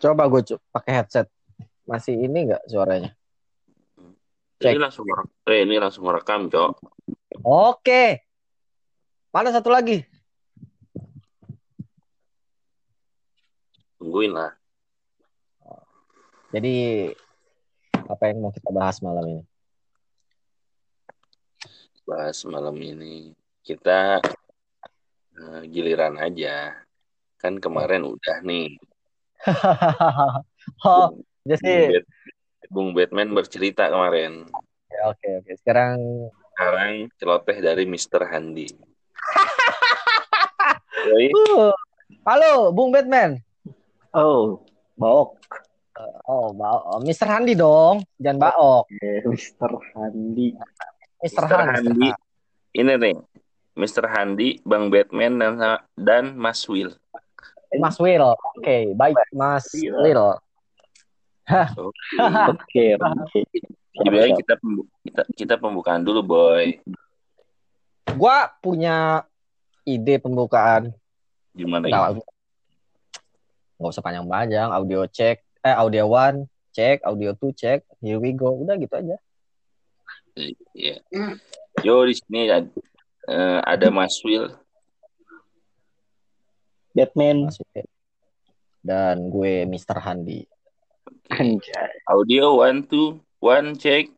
Coba gue co- pakai headset. Masih ini nggak suaranya? Cek. Ini langsung merekam. Eh, ini langsung merekam, Cok. Oke. Mana satu lagi? Tungguin lah. Jadi apa yang mau kita bahas malam ini? Bahas malam ini. Kita eh, giliran aja. Kan kemarin udah nih. oh, jadi Bung Batman bercerita kemarin. ya, oke oke. Sekarang Sekarang celoteh dari Mr. Handi. Uh, halo Bung Batman. Oh, Baok. Oh, ba- oh, Mr. Handi dong, jangan Baok. Mr. Handi. Mr. Mr. Handi. Ini nih. Mr. Handi, Bang Batman, dan, dan Mas Will. Mas Will. Oke, baik Mas Iya. Will. Oke. Oke. Jadi baik kita, kita kita pembukaan dulu, boy. Gua punya ide pembukaan. Gimana? Nggak, nggak usah panjang-panjang. Audio cek, eh audio one cek, audio two cek. Here we go. Udah gitu aja. Iya. Yo di sini ada, eh, ada Mas Will. Batman. Dan gue Mr. Handi. Anjay. Audio one two one check.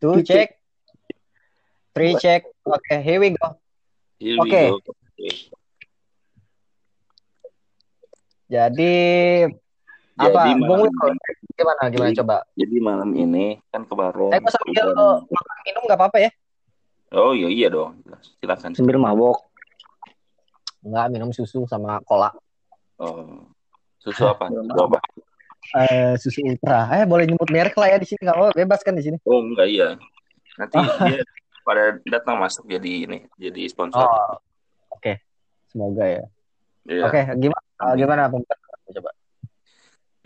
Two cek. Three cek. Oke, here we go. Here we Oke. go. Oke. Jadi apa? Jadi Bung malam, Will, gimana? Gimana Jadi- coba? jadi malam ini kan kemarin. Eh, sambil makan minum nggak apa-apa ya? Oh iya iya dong. Silakan. Sambil mabok. Nggak minum susu sama cola. Oh. Susu apa? Susu apa? Eh, susu ultra. Eh, boleh nyebut merek lah ya di sini. Kalau bebas kan di sini. Oh enggak iya. Nanti dia pada datang masuk jadi ini, jadi sponsor. Oh, oke. Semoga ya. Iya. Oke, gimana? eh, gimana coba?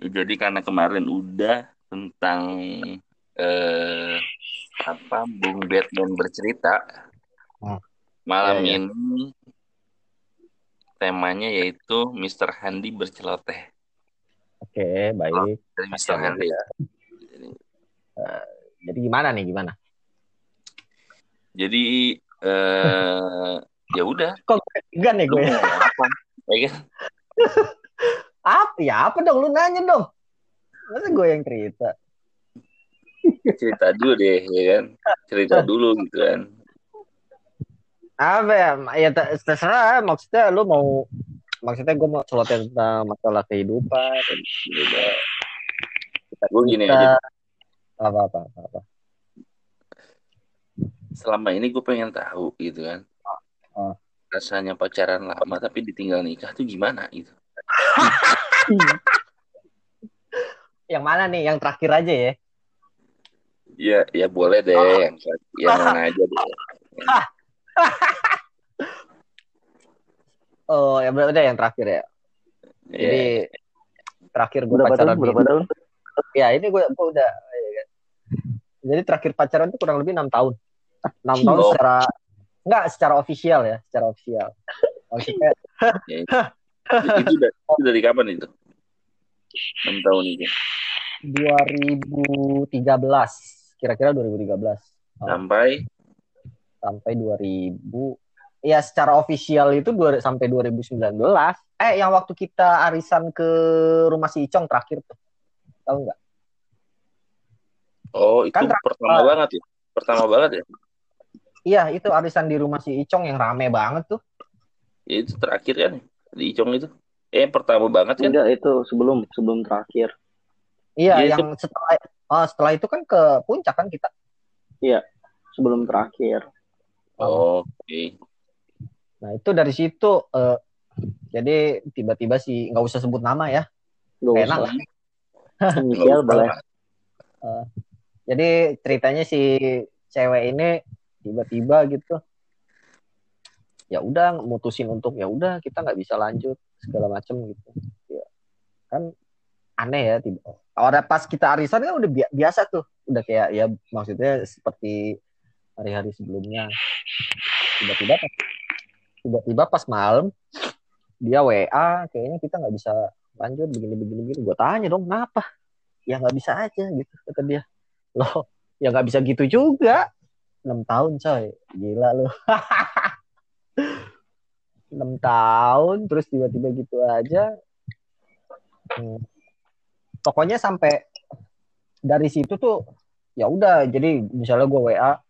Jadi karena kemarin udah tentang eh apa Bung Batman bercerita. Hmm. Malam Iya, iya. ini temanya yaitu Mr. Handi berceloteh. Oke, baik. Dari Mr. Handi. Jadi, Jadi gimana nih? Gimana? jadi eh ya udah, Kok gan ya lu gue? apa? Ya kan? Apa ya? Apa dong? Lu nanya dong. Masa gue yang cerita? Cerita dulu deh, ya kan? Cerita dulu gitu kan. Apa ya? Ya ter- terserah. Maksudnya lu mau maksudnya gue mau celotehin tentang masalah kehidupan. Kita, Gue gini aja, apa apa apa. apa. selama ini gue pengen tahu gitu kan. Oh. Rasanya pacaran lama tapi ditinggal nikah tuh gimana gitu. Yang mana nih? Yang terakhir aja ya. Ya, ya boleh deh, yang yang mana aja deh. Oh, ya udah yang terakhir ya. Ya, Jadi terakhir gue Berapa pacaran tahun? Berapa tahun? Ya ini gue gue udah. ya kan. Jadi terakhir pacaran itu kurang lebih enam tahun. Enam tahun Oh. secara enggak secara official ya, secara official. Maksudnya ya, itu, itu, dari, itu dari kapan itu? 6 tahun itu. 2013, kira-kira 2013 Oh. Sampai sampai 2000. Ya secara official itu dua, sampai 2019. Eh yang waktu kita arisan ke rumah si Icong terakhir tuh. Tahu nggak? oh itu Kan pertama banget ya. Pertama banget ya. Iya, itu arisan di rumah si Icong yang rame banget tuh. Ya, itu terakhir kan di Icong itu. Eh pertama banget kan? Enggak, itu sebelum sebelum terakhir. Iya, Iya, yang setelah oh, setelah itu kan ke puncak kan kita. Sebelum terakhir. Oh, Oke. Nah, itu dari situ eh, jadi tiba-tiba si nggak usah sebut nama ya. Gak Enak usah. lah. Inisial Nggak boleh. usah. Jadi ceritanya si cewek ini tiba-tiba gitu. Ya udah mutusin untuk ya udah kita nggak bisa lanjut segala macem gitu. Ya. Kan aneh ya tiba. Orang pas kita arisan kan udah bi- biasa tuh. Udah kayak ya maksudnya seperti hari-hari sebelumnya. Tiba-tiba pas tiba-tiba pas malam dia WA kayaknya kita nggak bisa lanjut begini begini begini. Gue tanya dong kenapa? Ya nggak bisa aja gitu kata dia. Loh ya nggak bisa gitu juga. Enam tahun coy. Gila lu. Enam tahun terus tiba-tiba gitu aja. Hmm. pokoknya sampai dari situ tuh ya udah jadi misalnya gue WA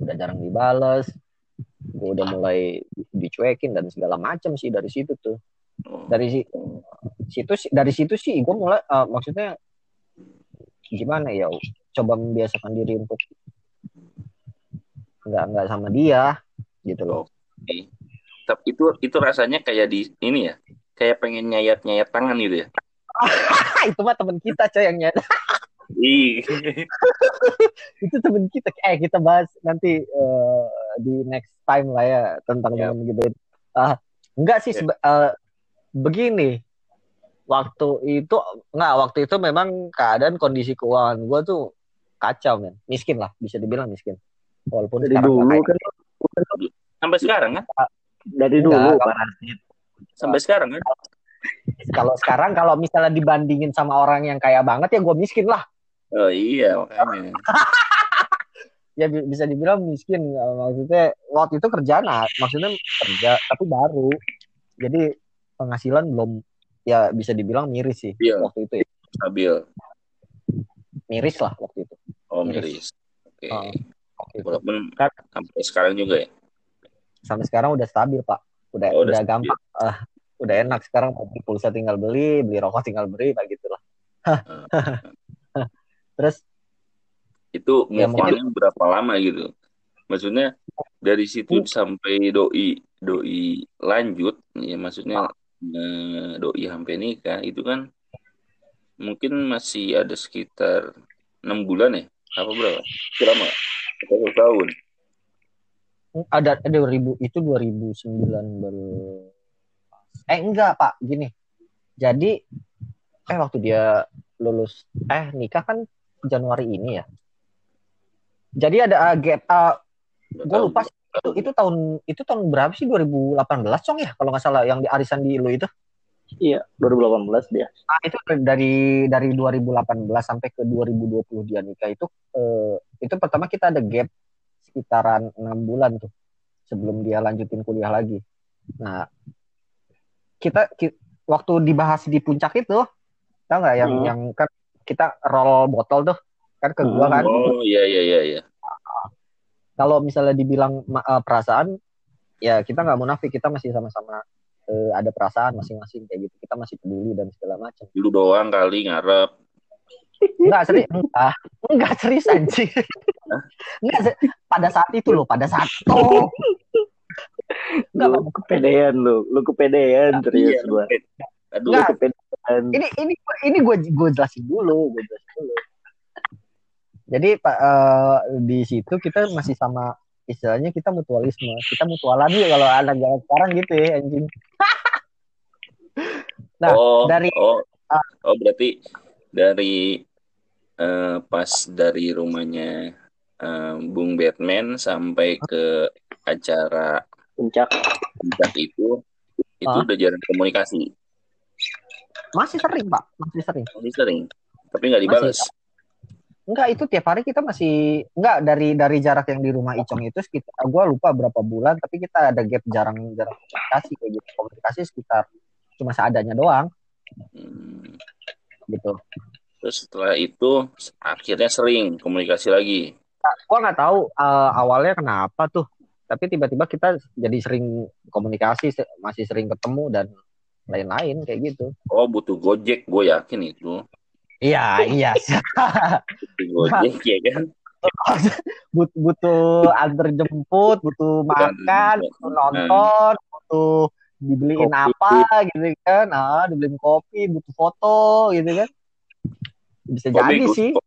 udah jarang dibales gue udah mulai dicuekin dan segala macam sih dari situ tuh Oh. dari si- situ sih- dari situ sih gue mulai eh, maksudnya gimana ya coba membiasakan diri untuk nggak nggak sama dia gitu loh Oke. Tapi itu itu rasanya kayak di ini ya, kayak pengen nyayat nyayat tangan gitu ya. itu mah temen kita coy yang Ih. itu temen kita eh kita bahas nanti eh, di next time lah ya tentang Ya. temen gitu ah enggak sih Ya. sebe- eh, begini waktu itu enggak waktu itu memang keadaan kondisi keuangan gue tuh kacau men miskin lah bisa dibilang miskin walaupun Dari dulu nggak kan Sampai sekarang kan? dari Enggak, dulu parasit. Sampai sekarang kan? kalau sekarang kalau misalnya dibandingin sama orang yang kaya banget ya gue miskin lah Oh iya makanya. ya bi- bisa dibilang miskin Eh, maksudnya waktu itu kerjaan maksudnya kerja tapi baru jadi penghasilan belum ya bisa dibilang miris sih Iya. waktu itu ya. Stabil. miris lah waktu itu Oh Miris. miris. Oke. Oh. Waktu itu. Walaupun Kan- sampai sekarang juga ya. sampai sekarang udah stabil pak udah Oh, udah udah, stabil. gampang Ah, udah enak sekarang mau beli pulsa tinggal beli beli rokok tinggal beli kayak gitulah terus? Itu Ya, on-nya berapa lama gitu? Maksudnya dari situ sampai doi doi lanjut ya maksudnya eh, doi sampai nikah itu kan mungkin masih ada sekitar enam bulan ya? Apa berapa? Berapa atau satu tahun? Ada ada 2000 itu 2019 eh enggak pak. Gini. Jadi eh waktu dia lulus eh nikah kan Januari ini ya jadi ada uh, gap uh, Nggak gue lupa sih, itu itu tahun itu tahun berapa sih 2018 cong ya kalau nggak salah yang di arisan di lu itu Iya, 2018 dia. Nah, itu dari dari 2018 sampai ke 2020 dia nikah itu eh, itu pertama kita ada gap sekitaran enam bulan tuh sebelum dia lanjutin kuliah lagi. Nah, kita, ki- waktu dibahas di puncak itu, tau nggak yang Hmm. yang kan kita roll botol tuh kan ke gua Hmm. kan. oh iya iya iya iya Kalau misalnya dibilang eh, perasaan, ya kita nggak munafik kita masih sama-sama eh, ada perasaan masing-masing kayak gitu. Kita masih peduli dan segala macam. dulu doang kali ngarep Enggak serius, enggak, enggak serius anjing. Enggak se- pada saat itu loh, pada saat oh, Enggak, Lu kepedean lu, lu kepedean serius Iya, gua. Aduh Nggak. kepedean. ini ini ini gue gue jelasin dulu, gue jelasin dulu. Jadi pak eh, di situ kita masih sama istilahnya kita mutualisme, kita mutualan ya kalau anak zaman sekarang gitu ya anjing. Nah, oh dari- oh oh berarti dari eh, pas dari rumahnya eh, Bung Batman sampai ke acara Puncak. puncak itu itu Ah. udah jarang komunikasi Masih sering pak, masih sering. masih sering tapi nggak dibalas Enggak itu tiap hari kita masih enggak dari dari jarak yang di rumah Icong itu sekitar gue lupa berapa bulan tapi kita ada gap jarang jarang komunikasi kayak gitu komunikasi sekitar cuma seadanya doang Hmm. gitu. terus setelah itu akhirnya sering komunikasi lagi Gue nggak tahu eh, awalnya kenapa tuh tapi tiba-tiba kita jadi sering komunikasi masih sering ketemu dan lain-lain kayak gitu. oh butuh gojek gue yakin itu. Iya iya. Butuh gojek ya kan? But- butuh antar jemput butuh makan butuh nonton butuh dibeliin Kopi. apa gitu kan? Ah dibeliin kopi butuh foto gitu kan? Bisa kok jadi bego? sih. Kok,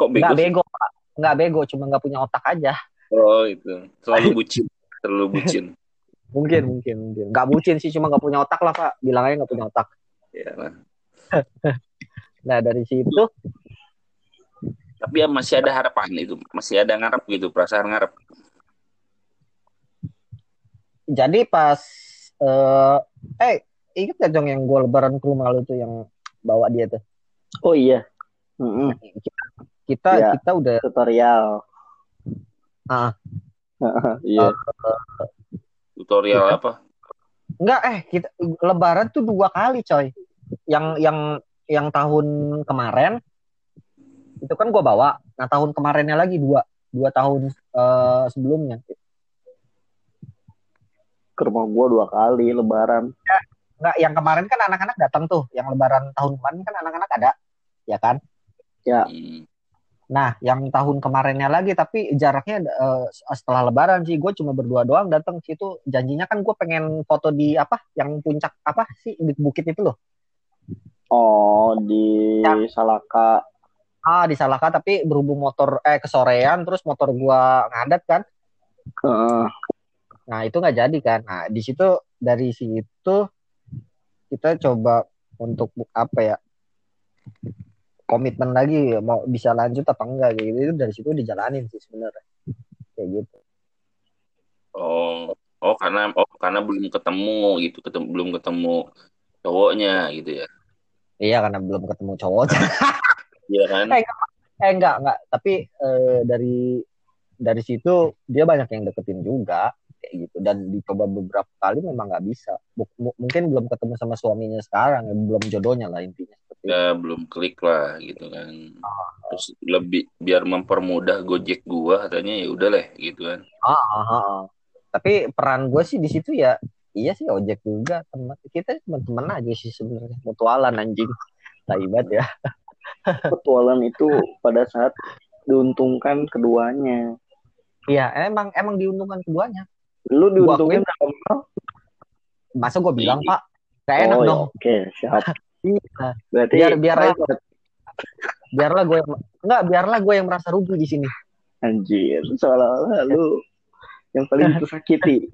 kok bego nggak sih? bego Pak. nggak bego cuma nggak punya otak aja. Oh itu. Terlalu bucin. Terlalu bucin mungkin mungkin mungkin nggak bucin sih cuma nggak punya otak lah pak bilang aja nggak punya otak ya lah. nah dari situ tapi ya masih ada harapan itu masih ada ngarep gitu perasaan ngarep jadi pas eh eh inget gak Jong yang gue lebaran ke rumah lu tuh yang bawa dia tuh Oh iya. Mm-mm. kita Iya. kita udah Tutorial. Ah. Iya. Tutorial Iya. apa? Enggak eh kita lebaran tuh dua kali coy. Yang yang yang tahun kemarin itu kan gua bawa. Nah tahun kemarinnya lagi dua dua tahun eh, sebelumnya. Ke rumah gua dua kali lebaran. Enggak yang kemarin kan anak-anak datang tuh. Yang lebaran tahun kemarin kan anak-anak ada, ya kan? Hmm. Nah yang tahun kemarinnya lagi tapi jaraknya eh, setelah lebaran sih gue cuma berdua doang datang situ. Janjinya kan gue pengen foto di apa? Yang puncak apa sih di bukit itu loh. Oh, di Ya. Salaka. Ah di Salaka tapi berhubung motor eh kesorean terus motor gua ngadat kan. Heeh. Nah, itu nggak jadi kan. Nah, di situ dari situ kita coba untuk apa ya? Komitmen lagi mau bisa lanjut apa enggak kayak gitu itu dari situ dijalanin sih sebenarnya. Kayak gitu. Oh, oh karena oh karena belum ketemu gitu, ketemu belum ketemu cowoknya gitu ya. Iya karena belum ketemu cowok. Iya kan? Eh, eh enggak, enggak, tapi eh, dari dari situ dia banyak yang deketin juga kayak gitu dan dicoba beberapa kali memang nggak bisa. Mu- mungkin belum ketemu sama suaminya sekarang, ya, belum jodohnya lah intinya seperti itu. Ya belum klik lah gitu kan. Terus lebih biar mempermudah Gojek gua katanya ya udah lah gitu kan. Ah, ah, ah, ah. Tapi peran gue sih di situ ya, iya sih ojek juga teman kita teman-teman aja sih sebenarnya mutualan anjing. Taibat ya. Petualan itu pada saat diuntungkan keduanya. Iya, emang emang diuntungkan keduanya. Lu Gua diuntungin akuin. dalam hal? Masa gue bilang Iya. pak, gak enak oh, ya, dong. Oke, siap. Iya. Berarti Biar- biar- private. Biarlah gue yang enggak, biarlah gue yang merasa rugi di sini. anjir, seolah-olah lu yang paling tersakiti.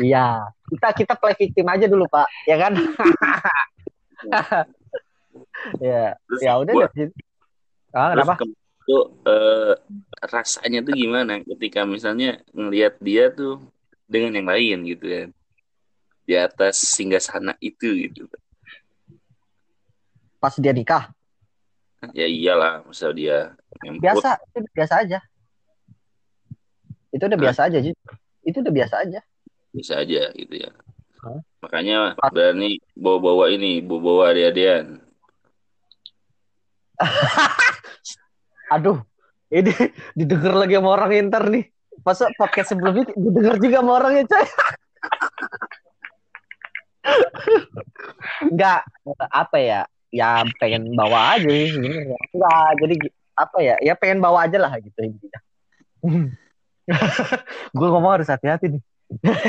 Iya, kita kita play victim aja dulu pak, ya kan? ya, ya udah situ. Ah, kenapa? ke- tuh eh, rasanya tuh gimana ketika misalnya ngelihat dia tuh dengan yang lain gitu kan. Di atas singgasana itu gitu. Pas dia nikah, Ya iyalah, masa dia biasa, itu udah biasa aja. Itu udah Hah? biasa aja, jujur. Itu udah biasa aja. bisa aja gitu ya. Hah? Makanya berani bawa-bawa ini, bawa-bawa adik-adian. Aduh, ini didengar lagi sama orang inter nih. Pas podcast sebelumnya didengar juga sama orangnya, coy. Enggak, apa ya? Ya pengen bawa aja. Enggak, jadi apa ya? Ya pengen bawa aja lah gitu intinya. Gue ngomong harus hati-hati nih.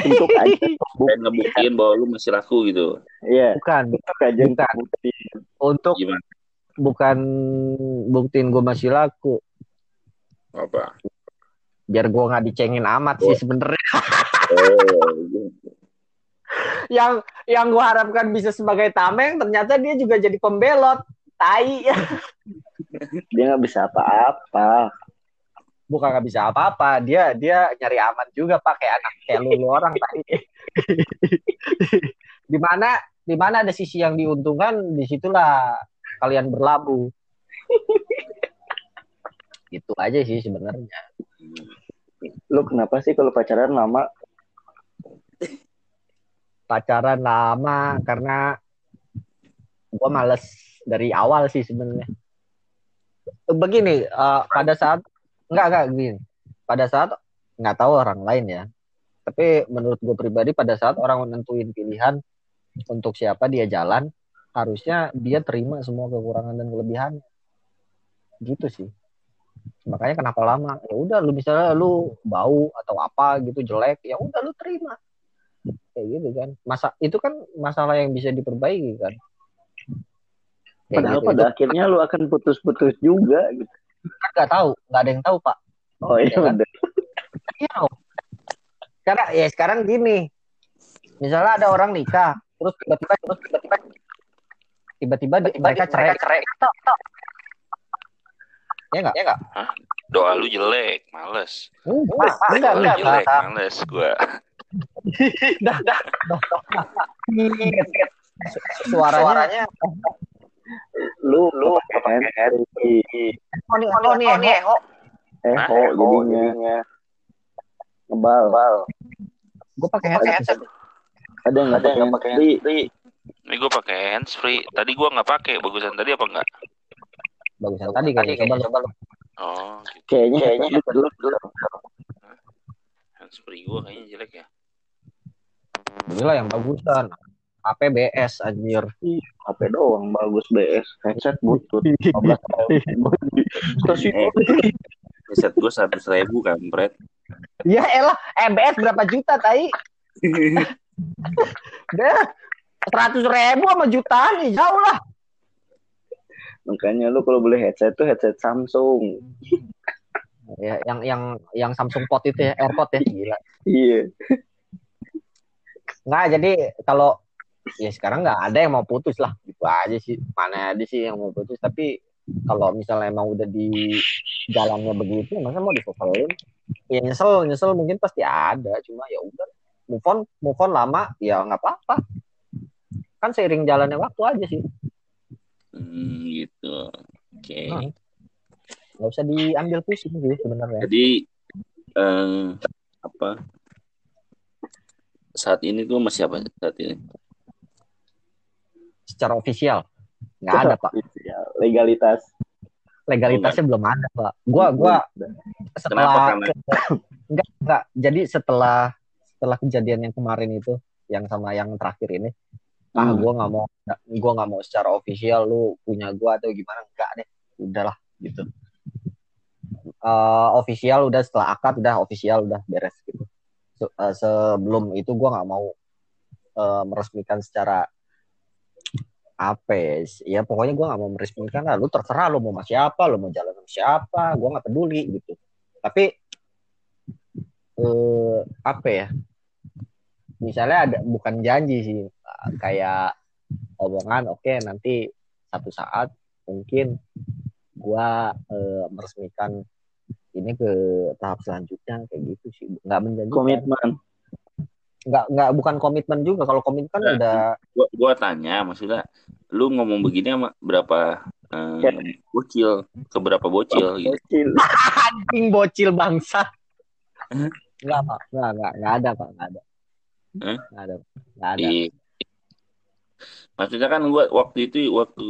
Untuk aja Dan ngebuktiin bahwa lu masih laku gitu. Iya, Bukan, untuk aja Bukan. bukti. untuk Gimana? bukan buktiin gue masih laku. Apa? Biar gue nggak dicengin amat sih sebenarnya. Oh, gitu. yang yang gue harapkan bisa sebagai tameng ternyata dia juga jadi pembelot tai Dia nggak bisa apa-apa. bukan nggak bisa apa-apa dia dia nyari aman juga pakai anak kayak lu, lu orang mana di mana ada sisi yang diuntungkan di situlah kalian berlabuh itu aja sih sebenarnya Lu kenapa sih kalau pacaran lama? pacaran lama karena gue males dari awal sih sebenarnya. Begini eh, pada saat enggak enggak gini. Pada saat nggak tahu orang lain ya. Tapi menurut gue pribadi pada saat orang menentuin pilihan untuk siapa dia jalan harusnya dia terima semua kekurangan dan kelebihan. Gitu sih makanya kenapa lama ya udah lu misalnya lu bau atau apa gitu jelek ya udah lu terima kayak gitu kan masa itu kan masalah yang bisa diperbaiki kan Kayak Padahal gitu. pada Itu akhirnya lu akan putus-putus juga gitu. kan nggak tahu nggak ada yang tahu pak Oh iya Iya kan? Iya. Karena ya sekarang gini, misalnya ada orang nikah, terus tiba-tiba terus tiba-tiba tiba-tiba mereka cerai cerai. Ya enggak? Ya enggak? Doa lu jelek, males. Enggak, Doa enggak, lu enggak, jelek, enggak. males gua. Dah, dah. su- suaranya, Lu lu pakai Harry. oh nih, oh nih, Eho. Eh, Hah? kok jadinya ngebal. Gue pakai headset. Ada nggak ada yang pakai Harry? Ini gue pakai hands free. Tadi gue nggak pakai. Bagusan tadi apa enggak? Bagusan tadi kayaknya. Coba, coba lu. Oh, gitu. Kayaknya kayaknya dulu dulu. hands free gue kayaknya jelek ya. Inilah yang bagusan. APBS anjir. HP doang bagus BS headset butut 15 Stasiun Eh. Headset gue seratus ribu kampret. Ya elah, EBS berapa juta tai? Dah, seratus ribu sama jutaan nih, jauh lah. Makanya lu kalau beli headset tuh headset Samsung Ya, yang yang yang Samsung Pod itu ya, AirPod ya, gila. iya Nggak, jadi kalau ya sekarang nggak ada yang mau putus lah, gitu aja sih. Mana ada sih yang mau putus, tapi kalau misalnya emang udah di jalannya begitu, masa mau disoselin? Ya nyesel, nyesel mungkin pasti ada, cuma ya udah move on, move on lama, ya nggak apa-apa. Kan seiring jalannya waktu aja sih. Hmm, gitu. Oke. Hmm. nggak usah diambil pusing sih sebenarnya Jadi eh, apa? Saat ini tuh masih apa saat ini? secara ofisial nggak ada pak legalitas legalitasnya belum ada pak gua gua setelah enggak enggak jadi setelah setelah kejadian yang kemarin itu yang sama yang terakhir ini ah Hmm. gua nggak mau gua nggak mau secara ofisial lu punya gua atau gimana enggak deh. Udahlah gitu. Eh ofisial udah setelah akad udah ofisial udah beres gitu. Se- eh, sebelum itu gua nggak mau eh, meresmikan secara apa ya, ya pokoknya gua nggak mau meresmikan lah. Lu terserah lu mau sama siapa lu mau jalan sama siapa gua nggak peduli gitu. Tapi eh apa ya misalnya ada bukan janji sih kayak omongan oke nanti satu saat mungkin gua eh, meresmikan ini ke tahap selanjutnya kayak gitu sih. Nggak menjanjikan. Komitmen. Nggak nggak bukan komitmen juga. Kalau komitmen kan Nah. udah gua, gua tanya maksudnya lu ngomong begini sama berapa eh, bocil? Ke berapa bocil. Gitu. kecil anjing bocil bangsa. Nggak pak. Nggak nggak nggak ada pak. Nggak ada Hah? nggak ada nggak ada Di- Maksudnya kan gua waktu itu waktu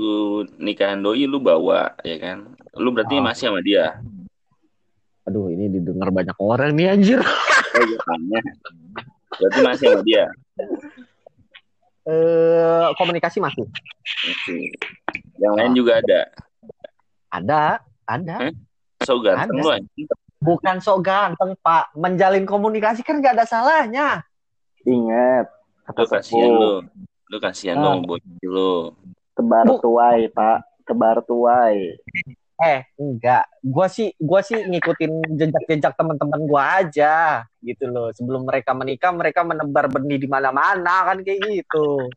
nikahan doi lu bawa ya kan. Lu berarti Ah. masih sama dia. aduh ini didengar banyak orang nih anjir Oh, tanya. Berarti masih sama dia. eh komunikasi masih Oke. Yang lain juga ada. ada ada Hah? So ganteng Ada. lu bukan sok ganteng pak menjalin komunikasi kan nggak ada salahnya ingat Lu kata kasihan lu. Lu kasihan lu Ah. sama bocil lu. tebar Bu. tuai pak. Tebar tuai. Eh enggak. Gua sih gua sih ngikutin jejak-jejak teman-teman gua aja gitu loh. Sebelum mereka menikah mereka menebar benih di mana-mana kan kayak gitu.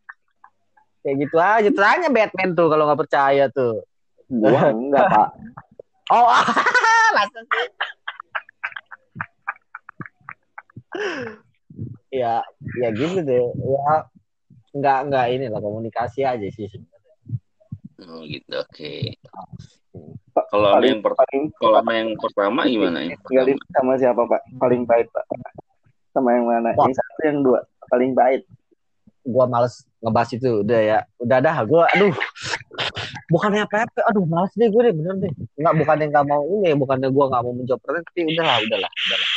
Kayak gitu aja. Tanya Batman tuh kalau nggak percaya tuh. Gua enggak pak. Oh sih ya ya gitu deh. Ya nggak nggak ini lah komunikasi aja sih sebenarnya. Oh gitu. Oke. Kalau sama paling yang per- paling kalau sama yang pertama gimana ya? tinggalin sama siapa pak? Paling pahit pak. Sama yang mana? Wah. yang satu yang dua. Paling pahit gua males ngebahas itu. Udah ya. Udah dah gua aduh. Bukannya apa apa aduh males deh gue deh bener deh. Nggak bukannya nggak mau ini bukannya gua nggak mau menjawab pertanyaan tapi udahlah udahlah udahlah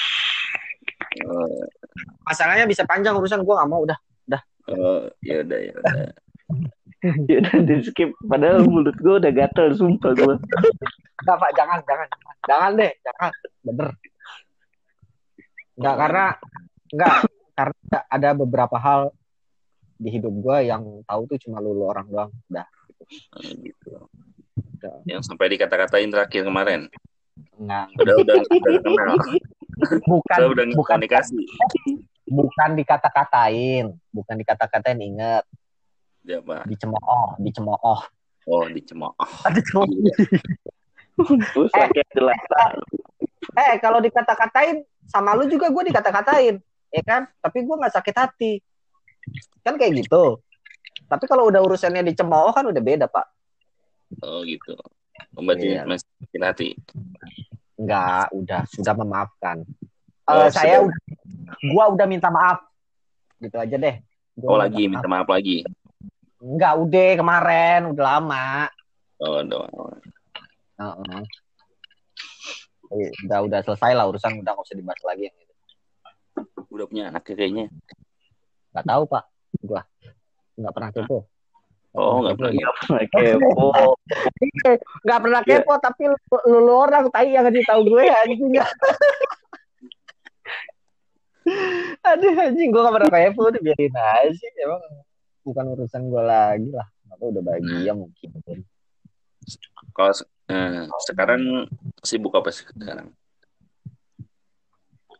Oh, masalahnya bisa panjang urusan gua nggak mau udah oh, ya udah ya udah. ya udah di skip padahal mulut gua udah gatel sumpah gua Enggak, Pak, jangan, jangan. Jangan deh, jangan. Bener. Enggak, karena enggak karena ada beberapa hal di hidup gua yang tahu tuh cuma lu, lu orang doang. Udah. Oh, gitu. Udah. Yang sampai dikata-katain terakhir kemarin. Enggak. Udah udah udah kenal. Bukan Udah udah bukan komunikasi. Bukan dikata-katain, bukan dikata-katain inget, Siapa? dicemooh, dicemooh. Oh, dicemooh. Dicemooh. terus sakit jelas Eh, kalau dikata-katain sama lu juga gue dikata-katain, ya kan? Tapi gue nggak sakit hati. Kan kayak gitu. Tapi kalau udah urusannya dicemooh kan udah beda, Pak. Oh gitu. Berarti Iya. masih sakit hati. Enggak, udah sudah memaafkan. Oh, Eh, saya udah, gua udah minta maaf. Gitu aja deh. Gua Oh lagi minta maaf lagi. Enggak, udah kemarin, udah lama. Oh doang. Heeh. Eh, Udah udah selesai lah urusan udah nggak usah dibahas lagi yang itu. Udah punya anak ya kayaknya. Nggak tahu pak, gua nggak pernah kepo. Oh nggak pernah. Kepo. Nggak pernah kepo, tapi lu, lu, lu orang tai yang ngasih tahu gue anjing. Aduh anjing gue gak pernah kepo udah biarin aja sih emang bukan urusan gue lagi lah. Apa udah bahagia mungkin. Kalau eh, sekarang sibuk apa sih sekarang?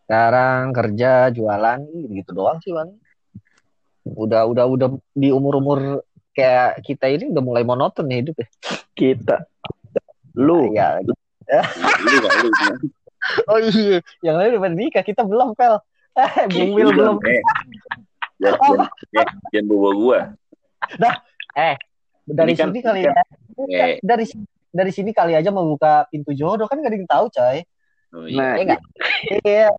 Sekarang kerja, jualan, gitu doang sih bang. Udah udah udah di umur umur kayak kita ini udah mulai monoton nih hidup ya. Kita. Lu. Ya, Lu nggak lu? Oh iya, yang lain udah nikah, kita belum, Pel. Eh, Bung Will belum. Eh, jangan, jangan, eh, jangan bawa gua. Dari Ini kan- sini kali ya. Eh. Dari dari sini kali aja mau buka pintu jodoh kan gak ada yang tahu, coy. Oh, iya. Nah, Iya nggak? Iya,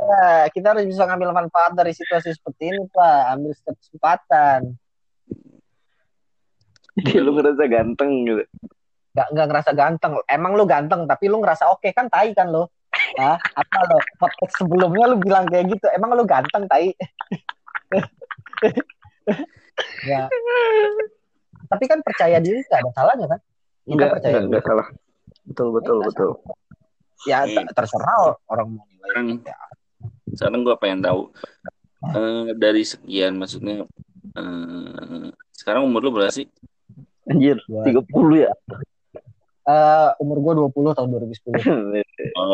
kita harus bisa ngambil manfaat dari situasi seperti ini, Pak. Ambil setiap kesempatan. Jadi lu ngerasa ganteng gitu. Gak, nggak ngerasa ganteng. Emang lu ganteng, tapi lu ngerasa oke kan tai kan lo? Hah? Apa lo? Podcast sebelumnya lu bilang kayak gitu. Emang lu ganteng tai? ya. Tapi kan percaya diri gak ada salahnya kan? Kita Enggak, percaya enggak, diri. enggak salah. Betul, betul, Enggak betul. Ya Hmm. terserah orang mau nilai. Sekarang, Ya. sekarang gua pengen tahu eh, dari sekian maksudnya eh, sekarang umur lu berapa sih? Anjir, Gua- 30 ya. Eh, umur gue 20 tahun 2010.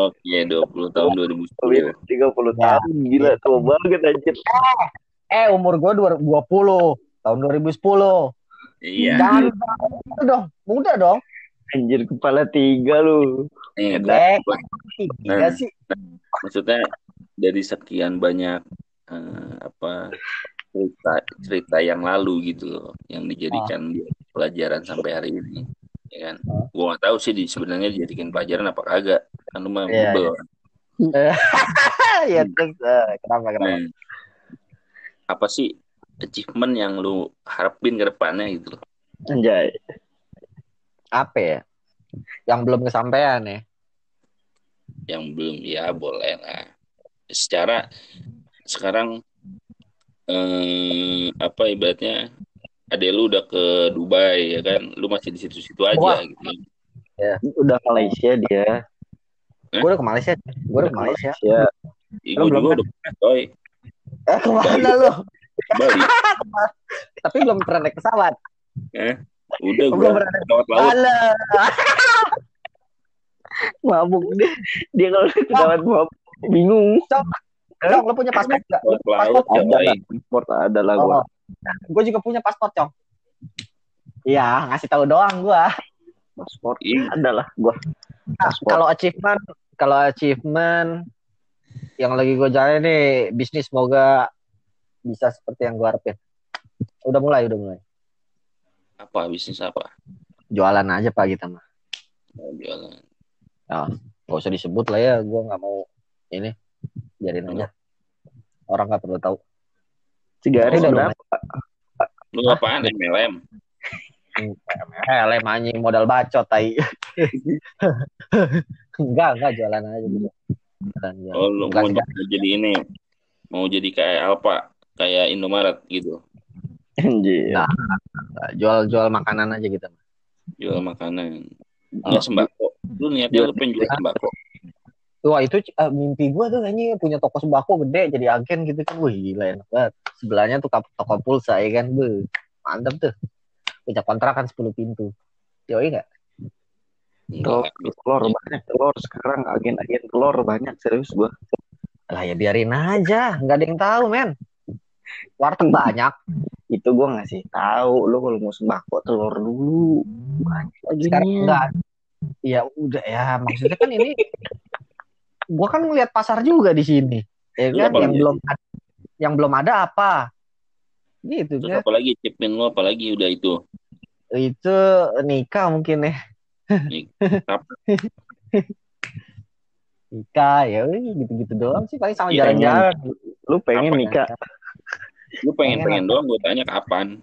Oke, 20 tahun 2010. 30 Ya. tahun gila tua banget anjir. eh, umur gue 20 tahun 2010. Iya. Jangan muda dong, muda dong. Anjir kepala tiga lu. Eh, Eh, gua- tiga Nah. sih. maksudnya dari sekian banyak eh, apa cerita cerita yang lalu gitu loh yang dijadikan dia pelajaran sampai hari ini ya kan gua nggak tahu sih di sebenarnya dijadikan pelajaran apa kagak kan lu mah Iya, bebel. ya terus eh, kenapa kenapa? Nah, apa sih achievement yang lu harapin ke depannya gitu loh Anjay. Apa ya? Yang belum kesampaian ya? yang belum ya boleh lah secara sekarang eh, apa ibaratnya adek lu udah ke Dubai ya kan lu masih di situ-situ aja Wah. gitu Udah Malaysia dia. Gue udah ke Malaysia. Gue udah ke Malaysia. Ya. Belum juga kan? udah pernah coy Eh ke mana lu? Bali Tapi belum pernah naik pesawat. udah Belum gua pernah naik lewat laut. Mabuk dia. Dia kalau dapat mabuk bingung. Cong, lu punya paspor gak? lewat laut Ada. Sport ada lah gua. Oh. Gue juga punya paspor, Cong. Iya, ngasih tahu doang gua. Sport Ih, ada lah gua. Nah, Paspor. kalau achievement, kalau achievement yang lagi gue jalan nih bisnis semoga bisa seperti yang gue harapin. Udah mulai, udah mulai. apa bisnis apa Jualan aja pak kita mah. Mau jualan Gak usah disebut lah ya, gue nggak mau ini. Biarin aja. Orang nggak perlu tahu. Cigaret Udah, berapa? lu apaan MLM Eh, lem anjing modal bacot tai. enggak, enggak jualan aja gitu. Jualan, jualan. oh lu Enggak, mau enggak. jadi ini mau jadi kayak Alfa kayak Indomaret gitu Anjir. Nah. jual-jual makanan aja gitu. jual makanan Oh. ya sembako lu niatnya lu pengen jual sembako Wah itu eh, mimpi gue tuh kayaknya punya toko sembako gede jadi agen gitu kan. Wih gila enak banget. Sebelahnya tuh toko pulsa ya kan. Beuh, mantep tuh. Punya kontrakan 10 pintu. Yoi enggak? Telur, Enggak, telur banyak telur sekarang agen-agen telur banyak serius gua. Lah ya biarin aja. Nggak ada yang tahu men. Warteg banyak. Itu gua ngasih tahu lu kalau mau sembako telur dulu. Banyak lagi Sekarang enggak. Ya udah ya. Maksudnya kan ini. Gue kan ngeliat pasar juga di sini. Ya kan? Yang belum ada, yang belum ada apa? Gitu Terus kan. apalagi cipin lo apalagi udah itu. Itu nikah mungkin ya. Kapan? Nikah ya gitu-gitu doang sih paling sama Iya, jalan-jalan. Lu pengen Apa? nikah? Lu pengen Pengen pengen doang gue tanya kapan.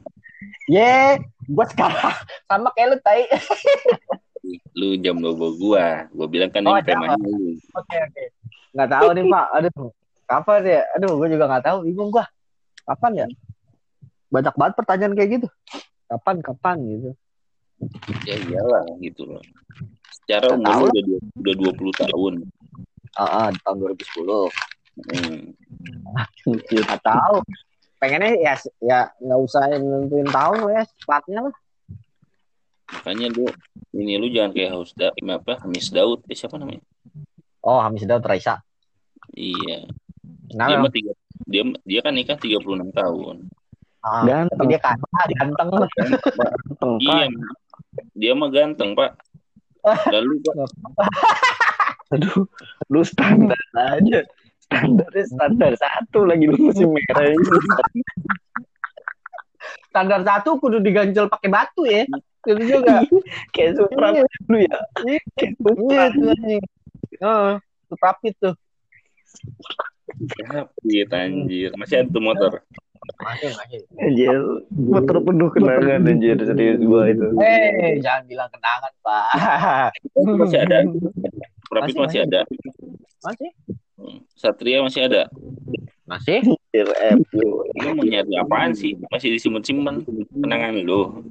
Ye, gua sekarang sama kayak lu tai. Lu jam bawa gua. Gua bilang kan Oh, ini lu. Oke oke. Nggak tahu nih Pak. Aduh. Kapan ya? Aduh, gue juga nggak tahu. Bingung gua. Kapan ya? Banyak banget pertanyaan kayak gitu. Kapan kapan gitu. Ya iyalah gitu loh. Secara umur lu udah dua- udah 20 tahun. Ah, ah, di tahun 2010. Hmm. Nggak tahu. Pengennya ya ya nggak usah nentuin tahun ya, platnya lah. Makanya lu ini lu jangan kayak Haus da, apa Hamis Daud eh, siapa namanya? Oh, Hamis Daud Raisa. Iya. Nah, Dia mah tiga dia dia kan nikah 36 tahun. ah, tapi Ganteng. dia kaya, ganteng. Ganteng, Iya. Pak. Dia mah ganteng, Pak. Lalu Pak, Aduh, lu standar aja. Standarnya standar satu lagi lu masih merah ini. Standar satu kudu diganjel pakai batu ya. Itu juga. Kayak Supra Iya. dulu ya. Kayak Supra. Iya, tuh anjing. Oh, itu rapid tuh. Rapid anjir. Masih ada tuh motor. Masih, masih. Anjir, motor penuh kenangan anjir serius gua itu. Eh, jangan bilang kenangan, Pak. Masih ada. Rapid Masih, masih ada. Masih? Hmm. Satria masih ada. Masih? Anjir, FU. Lu mau nyari apaan sih? Masih disimpan-simpan kenangan lu.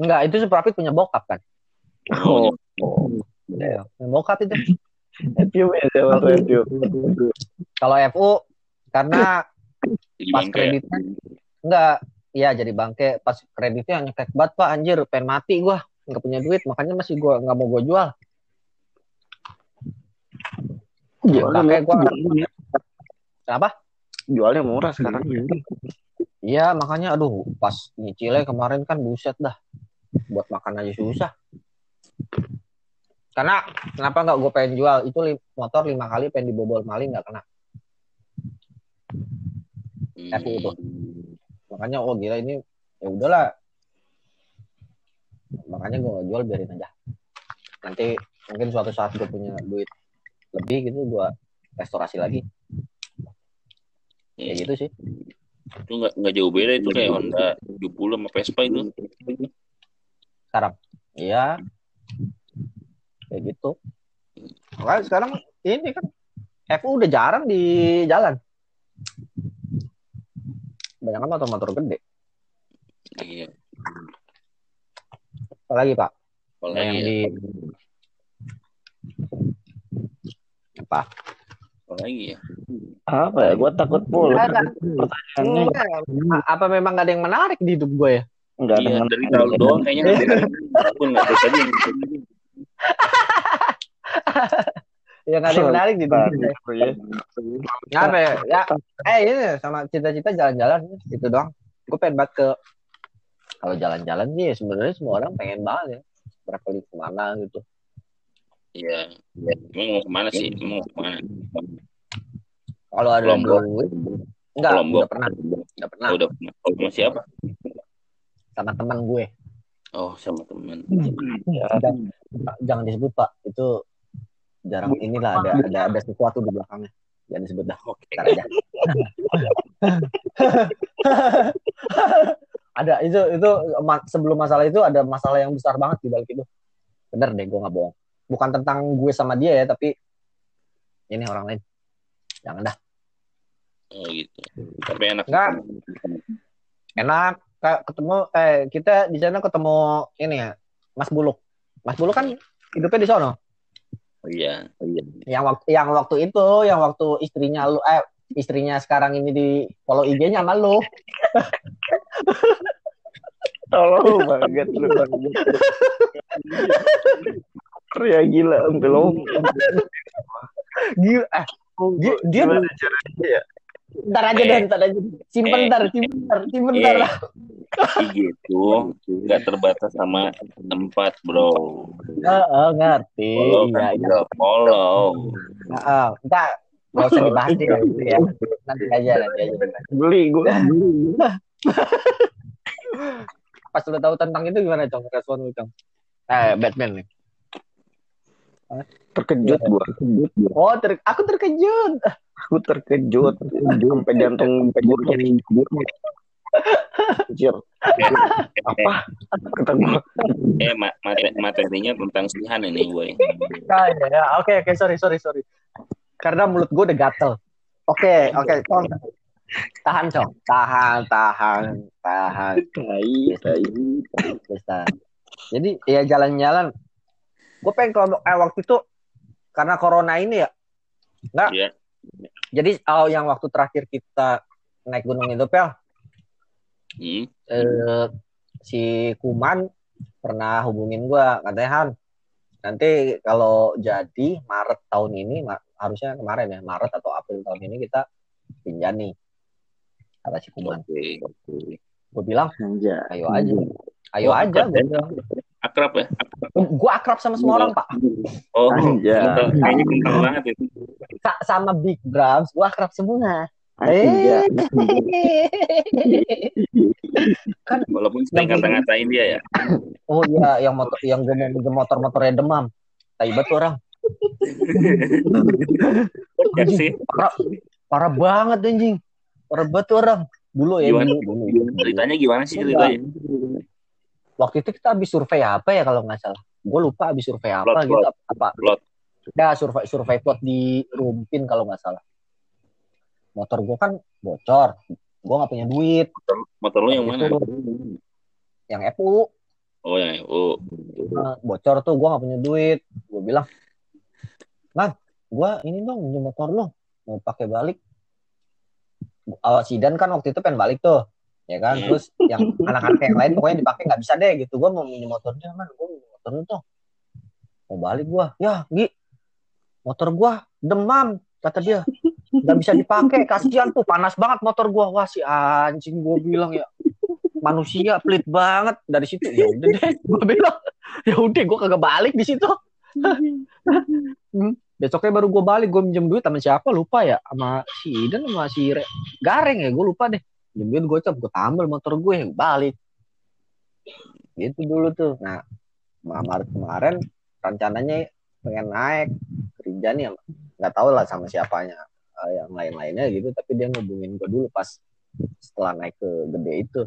Enggak, itu Suprapit punya bokap kan. Oh, punya bokap itu. FU ya sama FU. Kalau FU karena Jadi pas bangke. kreditnya enggak Iya jadi bangke pas kreditnya nyekek banget pak anjir pengen mati gua nggak punya duit makanya masih gua nggak mau gua jual Jualnya Makanya gua- murah. kenapa Jualnya murah sekarang. Iya makanya aduh pas nyicilnya kemarin kan buset dah buat makan aja susah. Karena kenapa nggak gue pengen jual? Itu li- motor lima kali pengen dibobol maling nggak kena. Hmm. FU tuh. makanya oh gila ini ya udahlah. Makanya gue nggak jual biarin aja. Nanti mungkin suatu saat gue punya duit lebih gitu gue restorasi lagi. Kayak gitu sih. Itu nggak nggak jauh beda itu kayak Honda 70 sama Vespa itu sekarang iya. Kayak gitu. Makanya sekarang ini kan FU udah jarang di jalan. Banyak kan motor-motor gede. Iya. Apalagi pak? Apalagi yang ya di apa? Apalagi ya? Apa ya? Gua takut pula. Ada. Pertanyaannya. Enggak. apa memang gak ada yang menarik di hidup gue ya enggak iya dengan dari tahun doang kayaknya nggak ada pun nggak ada tadi ya gak ada yang menarik di gue ya. Ya, apa ya? ya eh ini sama cita-cita jalan-jalan gitu doang. Gue pengen banget ke kalau jalan-jalan sih ya sebenarnya semua orang pengen banget ya. Traveling ke mana gitu. Iya. Emang mau ke mana sih? Mau ke mana? Kalau ada Lombok. duit enggak Lombok. udah pernah. Udah pernah. Udah pernah. Oh, sama siapa sama teman gue. Oh sama teman. Jangan, jangan disebut pak. Itu jarang inilah ada ada ada sesuatu di belakangnya. Jangan disebut dah. Oke. Aja. Ada itu itu ma- sebelum masalah itu ada masalah yang besar banget di balik itu. Bener deh gue nggak bohong. Bukan tentang gue sama dia ya tapi ini orang lain. Jangan dah. Oh gitu. Tapi enak. Nggak. enak ketemu eh kita di sana ketemu ini ya Mas Buluk Mas Buluk kan hidupnya di sono oh, iya oh, iya yang waktu yang waktu itu yang waktu istrinya lu eh istrinya sekarang ini di follow IG-nya sama lu Tolong banget lu banget. Ya gila lo. Gila, eh, dia, dia caranya ya? Ntar aja Eh. deh, ntar aja. Simpen Eh. ntar, simpen ntar, simpen ntar. Eh, IG itu nggak terbatas sama tempat bro Heeh, ngerti. follow Iya, kan iya. juga follow Heeh, enggak, nggak usah dibahas deh, gitu ya. Nanti aja, nanti aja. Beli gua. Pas lu tahu tentang itu gimana, Cong? Respon lu, Cong? Eh, Batman nih. Terkejut gua. Oh, ter- aku terkejut. Aku terkejut. Sampai jantung gua jadi Anjir. Apa? Kata gua. Eh, ma- mate- materinya tentang Sihan ini, boy. Ah, ya, ya. Oke, oke, sorry, sorry, sorry. Karena mulut gue udah gatel. Oke, oke. Tahan, Cong. Tahan, tahan, tahan. Tai, tai. Jadi, ya jalan-jalan. Gue pengen kalau eh, waktu itu karena corona ini ya. Nggak, Iya. Jadi oh, yang waktu terakhir kita naik gunung itu, Pel. Hmm. eh, si Kuman pernah hubungin gua katanya Han nanti kalau jadi Maret tahun ini ma- harusnya kemarin ya Maret atau April tahun ini kita pinjam nih kata si Kuman Oke. gue bilang ayo aja ayo Oh, aja gue bilang Akrab ya? gue akrab sama semua orang pak Oh, Anjay. kental. kayaknya kental banget itu. Sa- sama Big Brams gue akrab semua Anjir. Walaupun sering Yang- kata-ngatain dia ya. oh iya yang motor yang gue mau minjem motor motornya demam Taibat tuh orang Ya sih. parah, parah banget anjing parah banget orang dulu ya Gimana? dulu, dulu. Ceritanya gimana sih ceritanya? Waktu itu kita habis survei apa ya kalau nggak salah? Gue lupa habis survei apa Plot, gitu plot. apa Plot. ya survei survei plot di Rumpin kalau nggak salah. Motor gue kan bocor. Gue nggak punya duit. Motor lu yang mana? Itu yang EPU Oh, yang oh. Nah, bocor tuh gue nggak punya duit. Gue bilang man gue ini dong minjem motor lo mau pakai balik. Awal sidan kan waktu itu pengen balik tuh ya kan? Hmm. terus yang anak-anak yang lain pokoknya dipakai nggak bisa deh gitu. Gue mau minjem motornya man gue minjem motor lu tuh mau balik gue ya Gi motor gue demam kata dia. Nggak bisa dipakai kasihan tuh panas banget motor gue wah si anjing gue bilang ya. Manusia pelit banget. Dari situ ya udah deh. Gue bilang ya udah gue kagak balik di situ. Hmm. besoknya baru gue balik gue minjem duit sama siapa? Lupa ya sama si Idan sama si Re- Gareng ya gue lupa deh minjem duit gocap gue tambal motor gue yang balik gitu dulu tuh nah Maret kemarin rencananya pengen naik kerja nih nggak tahu lah sama siapanya eh, yang lain-lainnya gitu tapi dia ngubungin gue dulu pas setelah naik ke gede itu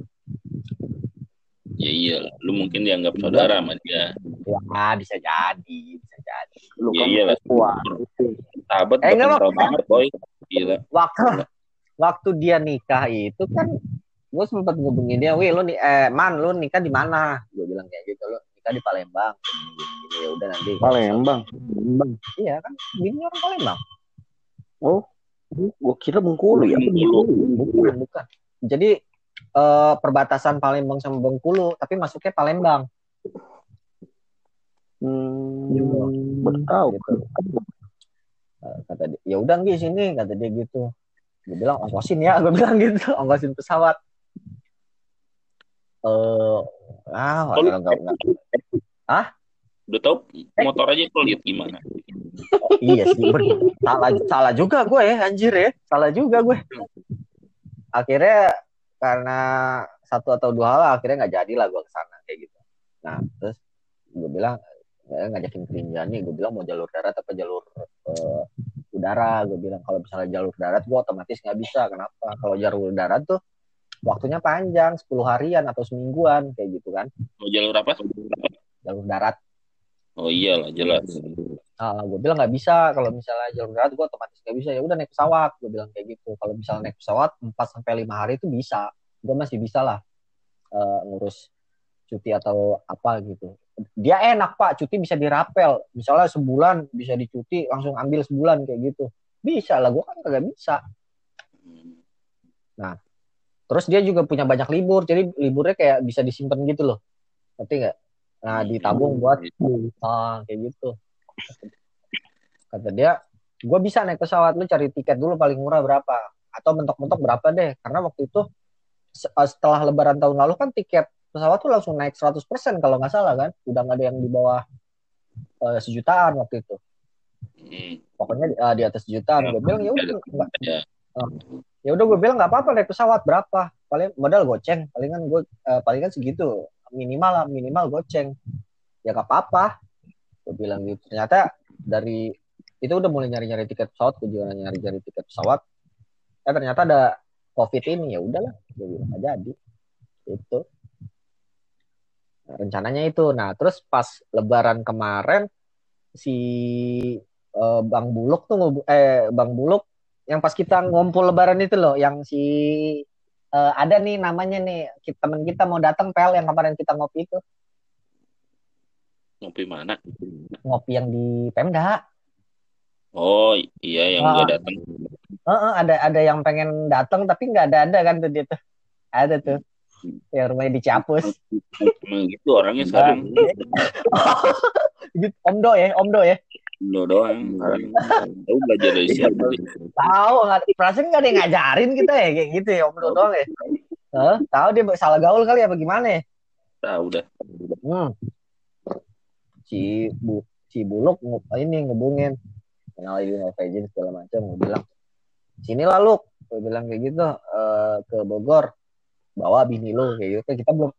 Ya iya, lu mungkin dianggap saudara sama dia. ya bisa jadi bisa jadi Lu Iya, kan iya kuat. Sahabat Eh, enggak, Bang. banget, boy. Gila. waktu waktu dia nikah itu kan gue sempat ngubungin dia, wih lu nih eh man lu nikah di mana? Gue bilang kayak gitu lu nikah di Palembang. Ya udah nanti. Palembang. Palembang. Iya kan, bini orang Palembang. Oh, gua kira Bengkulu ya. Bukan, bukan. Jadi eh, perbatasan Palembang sama Bengkulu, tapi masuknya Palembang. Hmm, tahu. Gitu. Eh, kata dia, ya udah nggih sini, kata dia gitu. Gue bilang ongkosin ya, gue bilang gitu, ongkosin pesawat. Eh, ah, Oh, lu- enggak, enggak, enggak. Udah tau motor aja pelit gimana? Oh, iya sih, bener. salah salah juga gue ya, anjir ya, salah juga gue. Akhirnya karena satu atau dua hal akhirnya nggak jadi lah gue ke sana kayak gitu. Nah terus gue bilang eh, ngajakin ke Rinjani, gue bilang mau jalur darat apa jalur eh, udara. Gue bilang kalau misalnya jalur darat gue otomatis nggak bisa. Kenapa? Kalau jalur darat tuh waktunya panjang, 10 harian atau semingguan kayak gitu kan. Mau jalur apa? Jalur darat. Oh iyalah, jelas. Ah, gue bilang nggak bisa kalau misalnya jalur darat gue otomatis nggak bisa ya udah naik pesawat gue bilang kayak gitu kalau misalnya naik pesawat 4 sampai lima hari itu bisa gue masih bisa lah eh, ngurus cuti atau apa gitu dia enak pak. Cuti bisa dirapel. Misalnya sebulan bisa dicuti langsung ambil sebulan kayak gitu. Bisa lah gue kan kagak bisa. Terus dia juga punya banyak libur. Jadi liburnya kayak bisa disimpan gitu loh. Ngerti nggak? Nah ditabung buat ah kayak gitu. Kata dia gue bisa naik pesawat lu cari tiket dulu paling murah berapa. Atau mentok-mentok berapa deh. Karena waktu itu se- setelah lebaran tahun lalu kan tiket pesawat tuh langsung naik 100% kalau nggak salah kan? Udah nggak ada yang di bawah eh, sejutaan waktu itu. Hmm. pokoknya di, eh, di atas sejutaan. Gue bilang ya udah nggak Ya. ya udah gue bilang nggak apa-apa naik pesawat berapa? Paling modal goceng. Palingan gue eh, palingan segitu. Minimal lah minimal goceng. Ya nggak apa-apa. Gue bilang gitu. Ternyata dari itu udah mulai nyari-nyari tiket pesawat. Gue juga nyari-nyari tiket pesawat. Eh ternyata ada covid ini. Ya udahlah. Gue bilang nggak jadi. Itu rencananya itu nah terus pas lebaran kemarin si eh, Bang Buluk tuh eh Bang Buluk yang pas kita ngumpul lebaran itu loh yang si eh, ada nih namanya nih temen kita mau datang pel yang kemarin kita ngopi itu Ngopi mana? ngopi yang di Pemda Oh iya yang Ah. gue datang. Heeh, ada ada yang pengen datang tapi nggak ada ada kan tuh dia tuh ada tuh yang rumahnya di Ciapus Emang gitu orangnya sekarang. gitu Om Do ya Om Do ya Lo doang. Tahu belajar dari siapa? tahu perasaan nggak ada yang ngajarin kita ya kayak gitu ya Om Do doang ya Hah? tahu dia salah gaul kali apa gimana ya Tahu dah. hmm. si bu si buluk ini ngubungin kenal mau Fejin segala macam gue bilang sini lah lu gue bilang kayak gitu eh, ke Bogor bawa bini lu kayak gitu kita belum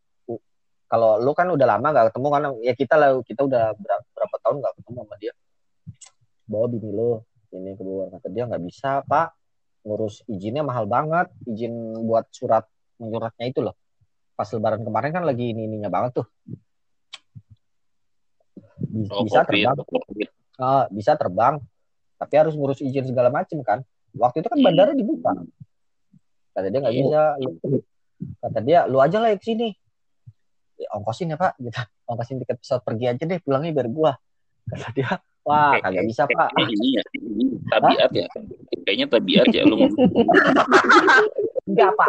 kalau lu kan udah lama gak ketemu kan ya kita lah kita udah berapa, berapa tahun gak ketemu sama dia. Bawa bini lu ini ke Bogor kata dia nggak bisa pak. Ngurus izinnya mahal banget izin buat surat menyuratnya itu loh. Pas lebaran kemarin kan lagi ini ininya banget tuh. Bi- Oh, bisa terbang. covid. Ah, bisa terbang tapi harus ngurus izin segala macem kan. Waktu itu kan bandara dibuka. Kata dia nggak Iya. bisa kata dia lu aja lah yang sini ya, ongkosin ya pak. Gitu. Ongkosin tiket pesawat pergi aja deh pulangnya biar gua. Kata dia wah kagak bisa pak. Kayaknya ini ya, ini tabiat ya. Kayaknya tabiat ya lu enggak pak.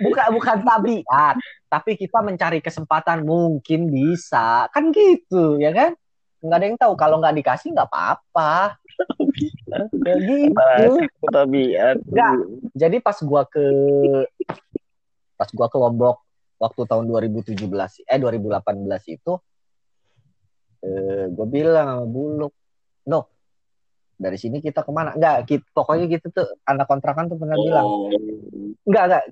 Bukan bukan tabiat. Tapi kita mencari kesempatan mungkin bisa. Kan gitu ya kan? Nggak ada yang tahu. Kalau nggak dikasih nggak apa-apa. Ya gitu. Tabiat. Enggak. jadi pas gua ke pas gua ke Lombok waktu tahun 2017 eh 2018 itu eh gua bilang sama Buluk no dari sini kita ke mana? Enggak kita, pokoknya gitu tuh anak kontrakan tuh pernah bilang. Oh, enggak enggak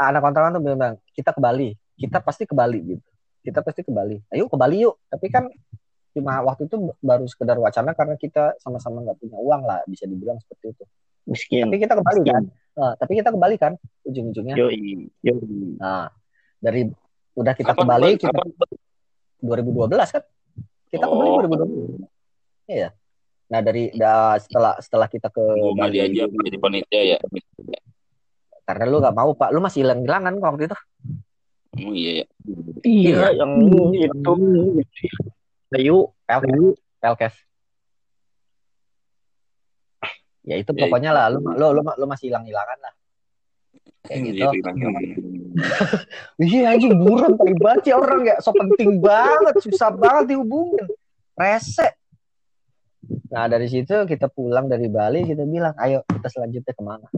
anak kontrakan tuh bilang kita ke Bali kita pasti ke Bali gitu. Kita pasti ke Bali. Ayo ke Bali yuk. Tapi kan cuma waktu itu baru sekedar wacana karena kita sama-sama nggak punya uang lah bisa dibilang seperti itu. Miskin. Tapi kita ke Bali kan Nah, tapi kita ke Bali kan ujung-ujungnya yoi yoi Nah, dari udah kita kapan, ke Bali kapan, kita kapan? 2012 kan. Kita Oh. 2012. Iya. Nah, dari da, setelah setelah kita ke Bali diajak jadi panitia ya. karena lu gak mau, Pak. Lu masih hilang-hilangan kok waktu itu. Oh iya ya. iya Iya. yang itu ayo Pel Pelkes. Ya itu Ya, pokoknya lah lu lu lu, lu masih hilang-hilangan lah. Kayak gitu. Jadi hilang-hilang. Iya anjing buron banget ya orang ya. So penting banget, susah banget dihubungin. Rese. Nah dari situ kita pulang dari Bali kita bilang, ayo kita selanjutnya ke mana?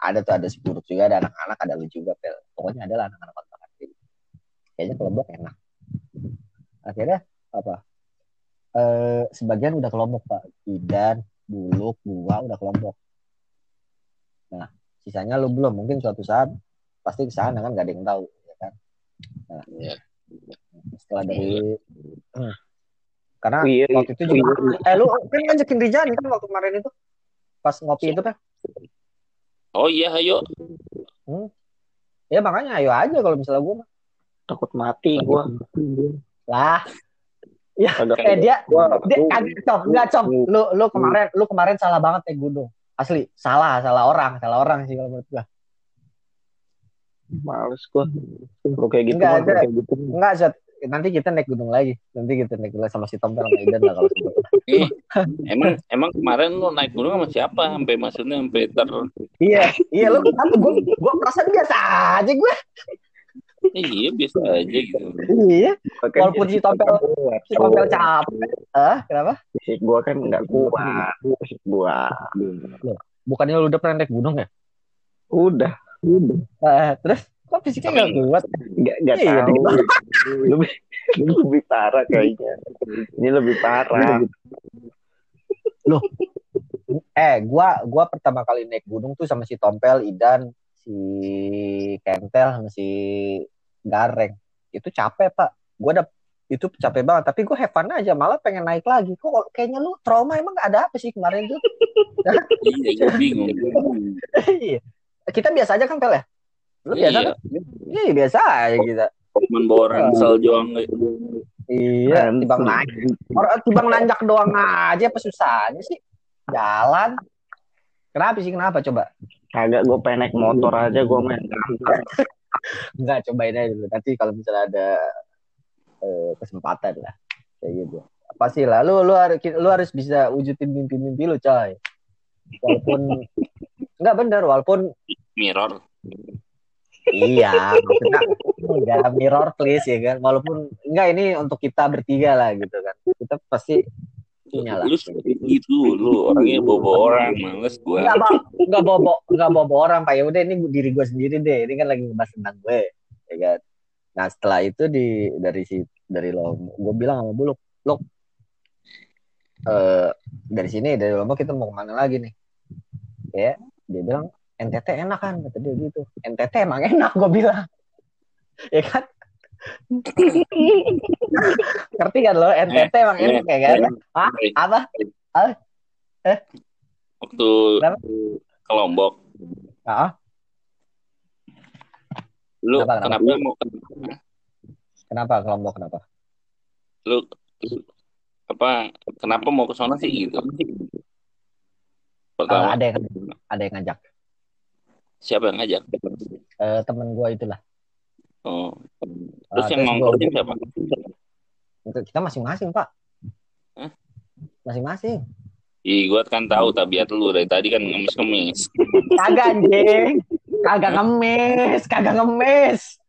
Ada tuh ada si Buruk juga, ada anak-anak, ada lu juga, Pel. Pokoknya ada lah anak-anak kontrakan. Kayaknya ke Lombok enak. Akhirnya apa? Eh, sebagian udah ke Lombok Pak. Idan, Buluk, gua udah ke Lombok. Nah, sisanya lu belum. Mungkin suatu saat pasti ke sana kan gak ada yang tahu ya kan nah, Iya. setelah dari Hmm. karena iya waktu itu juga eh lu kan ngajakin Rijani kan waktu kemarin itu pas ngopi itu kan Oh iya, ayo. ya makanya ayo aja kalau misalnya gua takut mati gua lah ya Agak- eh dia dia kagak cok enggak cok lu lu kemarin lu kemarin salah banget naik gunung. Asli salah salah orang salah orang sih kalau menurut gua. Males gua. Kalau kayak gitu Enggak ada. kayak gitu enggak Zat. nanti kita naik gunung lagi. Nanti kita naik gunung sama si Tom sama Idan lah kalau. Eh, emang emang kemarin lu naik gunung sama siapa? Sampai maksudnya sampai ter iya iya lu kan gua gua perasaan biasa aja gua iya biasa aja gitu. iya. Kan Walaupun si Tompel- si Tompel capek. Ah kenapa? Fisik gua kan nggak kuat. fisik gua. Bukannya lu udah pernah naik gunung ya? Udah. Udah. Eh, terus? Kok fisiknya nggak kuat? nggak nggak Iya, tahu. Lebih lebih parah kayaknya. Ini lebih parah. Eh gua gua pertama kali naik gunung tuh sama si Tompel, Idan, si Kentel sama si Gareng. Itu capek, Pak. Gua udah itu capek banget, tapi gue have fun aja, malah pengen naik lagi. Kok kayaknya lu trauma emang gak ada apa sih kemarin tuh? Iya, gue bingung. Iya. kita biasa aja kan, Pel ya? Lu biasa Iya. kan? Iya, biasa aja kita. Cuman bawa ransel doang. Iya, tibang. Orang tibang nanjak doang aja apa susahnya sih? Jalan. Kenapa sih? Kenapa coba? Kagak gue pengen naik motor aja gue main. Enggak, cobain aja dulu. Nanti kalau misalnya ada eh, kesempatan lah. Kayak gitu. Pasti lah. Lu, lu, harus, lu harus bisa wujudin mimpi-mimpi lu, coy. Walaupun... Enggak bener, walaupun Mirror. iya, maksudnya enggak mirror please ya kan. Walaupun enggak ini untuk kita bertiga lah gitu kan. Kita pasti punya lah. Lu seperti itu, lu orangnya bobo orang, males bawa, enggak bobo, enggak bobo orang, Pak. Ya udah ini diri gue sendiri deh. Ini kan lagi ngebahas tentang gue, ya kan. Nah, setelah itu di dari si dari lo, gue bilang sama Buluk, Luk, eh dari sini dari Lombok kita mau ke mana lagi nih? Ya, dia bilang NTT enak kan, kata dia gitu. NTT emang enak, gue bilang. ya kan? Ngerti kan lo, NTT emang Eh, enak ya kan? Hah? eh, Apa? Waktu Kenapa? ke Lombok, Ah, lu Kenapa, kenapa, kenapa? mau kenapa kelompok kenapa? lu, lu- apa kenapa mau ke sana sih gitu? Eh, Pertama, ada yang ada yang ngajak. siapa yang ngajak? Eh, temen gue itulah. Oh. Terus Ah, yang nongkrongnya siapa? Untuk kita masing-masing pak. Hah? Masing-masing. Ih, gua kan tahu tabiat lu dari tadi kan ngemis-ngemis. Kagak anjing. Kagak ngemis. Kagak ngemis.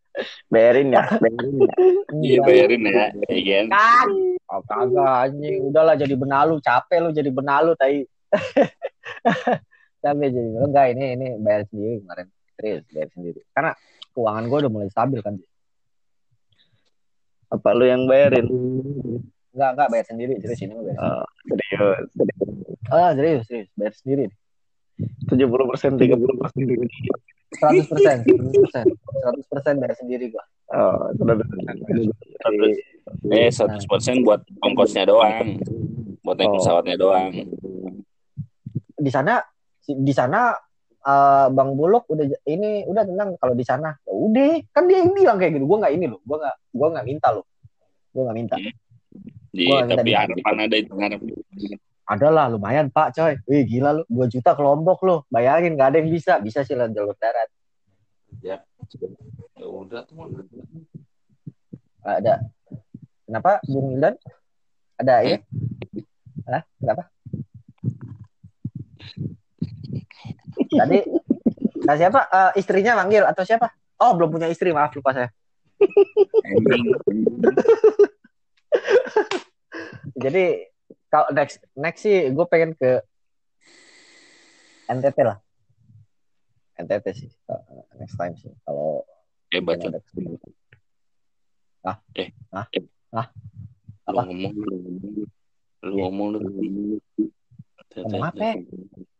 Bayarin ya, bayarin ya. Iya, bayarin ya, iya kan? Oh, kagak anjing. Udahlah jadi benalu. Capek lu jadi benalu tai. Capek jadi enggak ini ini bayar sendiri kemarin. Serius bayar sendiri. Karena keuangan gue udah mulai stabil kan. Apa lu yang bayarin? Enggak enggak bayar sendiri. Serius ini mah bayar. Oh, serius. Ah serius serius bayar sendiri. 70 persen, 30 persen. 100 persen, 100 persen, 100 persen bayar sendiri gua. Oh, sudah Seratus- Eh, 100% buat ongkosnya doang. Buat naik Oh. pesawatnya doang. Di sana di sana eh, Bang Bulog udah ini udah tenang kalau di sana. Ya udah, kan dia yang bilang kayak gitu. Gua nggak ini loh. Gua nggak gua nggak minta loh. Gua nggak minta. Di, Gua minta tapi di- harapan ada itu harapan. Adalah lumayan Pak coy. Wih gila lu, 2 juta ke Lombok lu. Bayangin nggak ada yang bisa. Bisa sih lewat jalur darat. Ya. Ya udah tuh. Ada. Kenapa Bung Ildan? Ada ini? Hah? Kenapa? Tadi nah siapa? Eh, istrinya manggil atau siapa? Oh, belum punya istri, maaf lupa saya. Jadi kalau next next sih gue pengen ke NTT lah. NTT sih uh, next time sih kalau Eh, baca. Ah? Eh. Ah? Eh. Ah? Lu Apa? ngomong lu. Lu ngomong lu. Ngomong apa?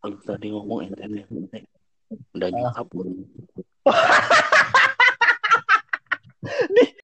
Lu tadi ngomong NTT. Udah Ah. nyokap lu.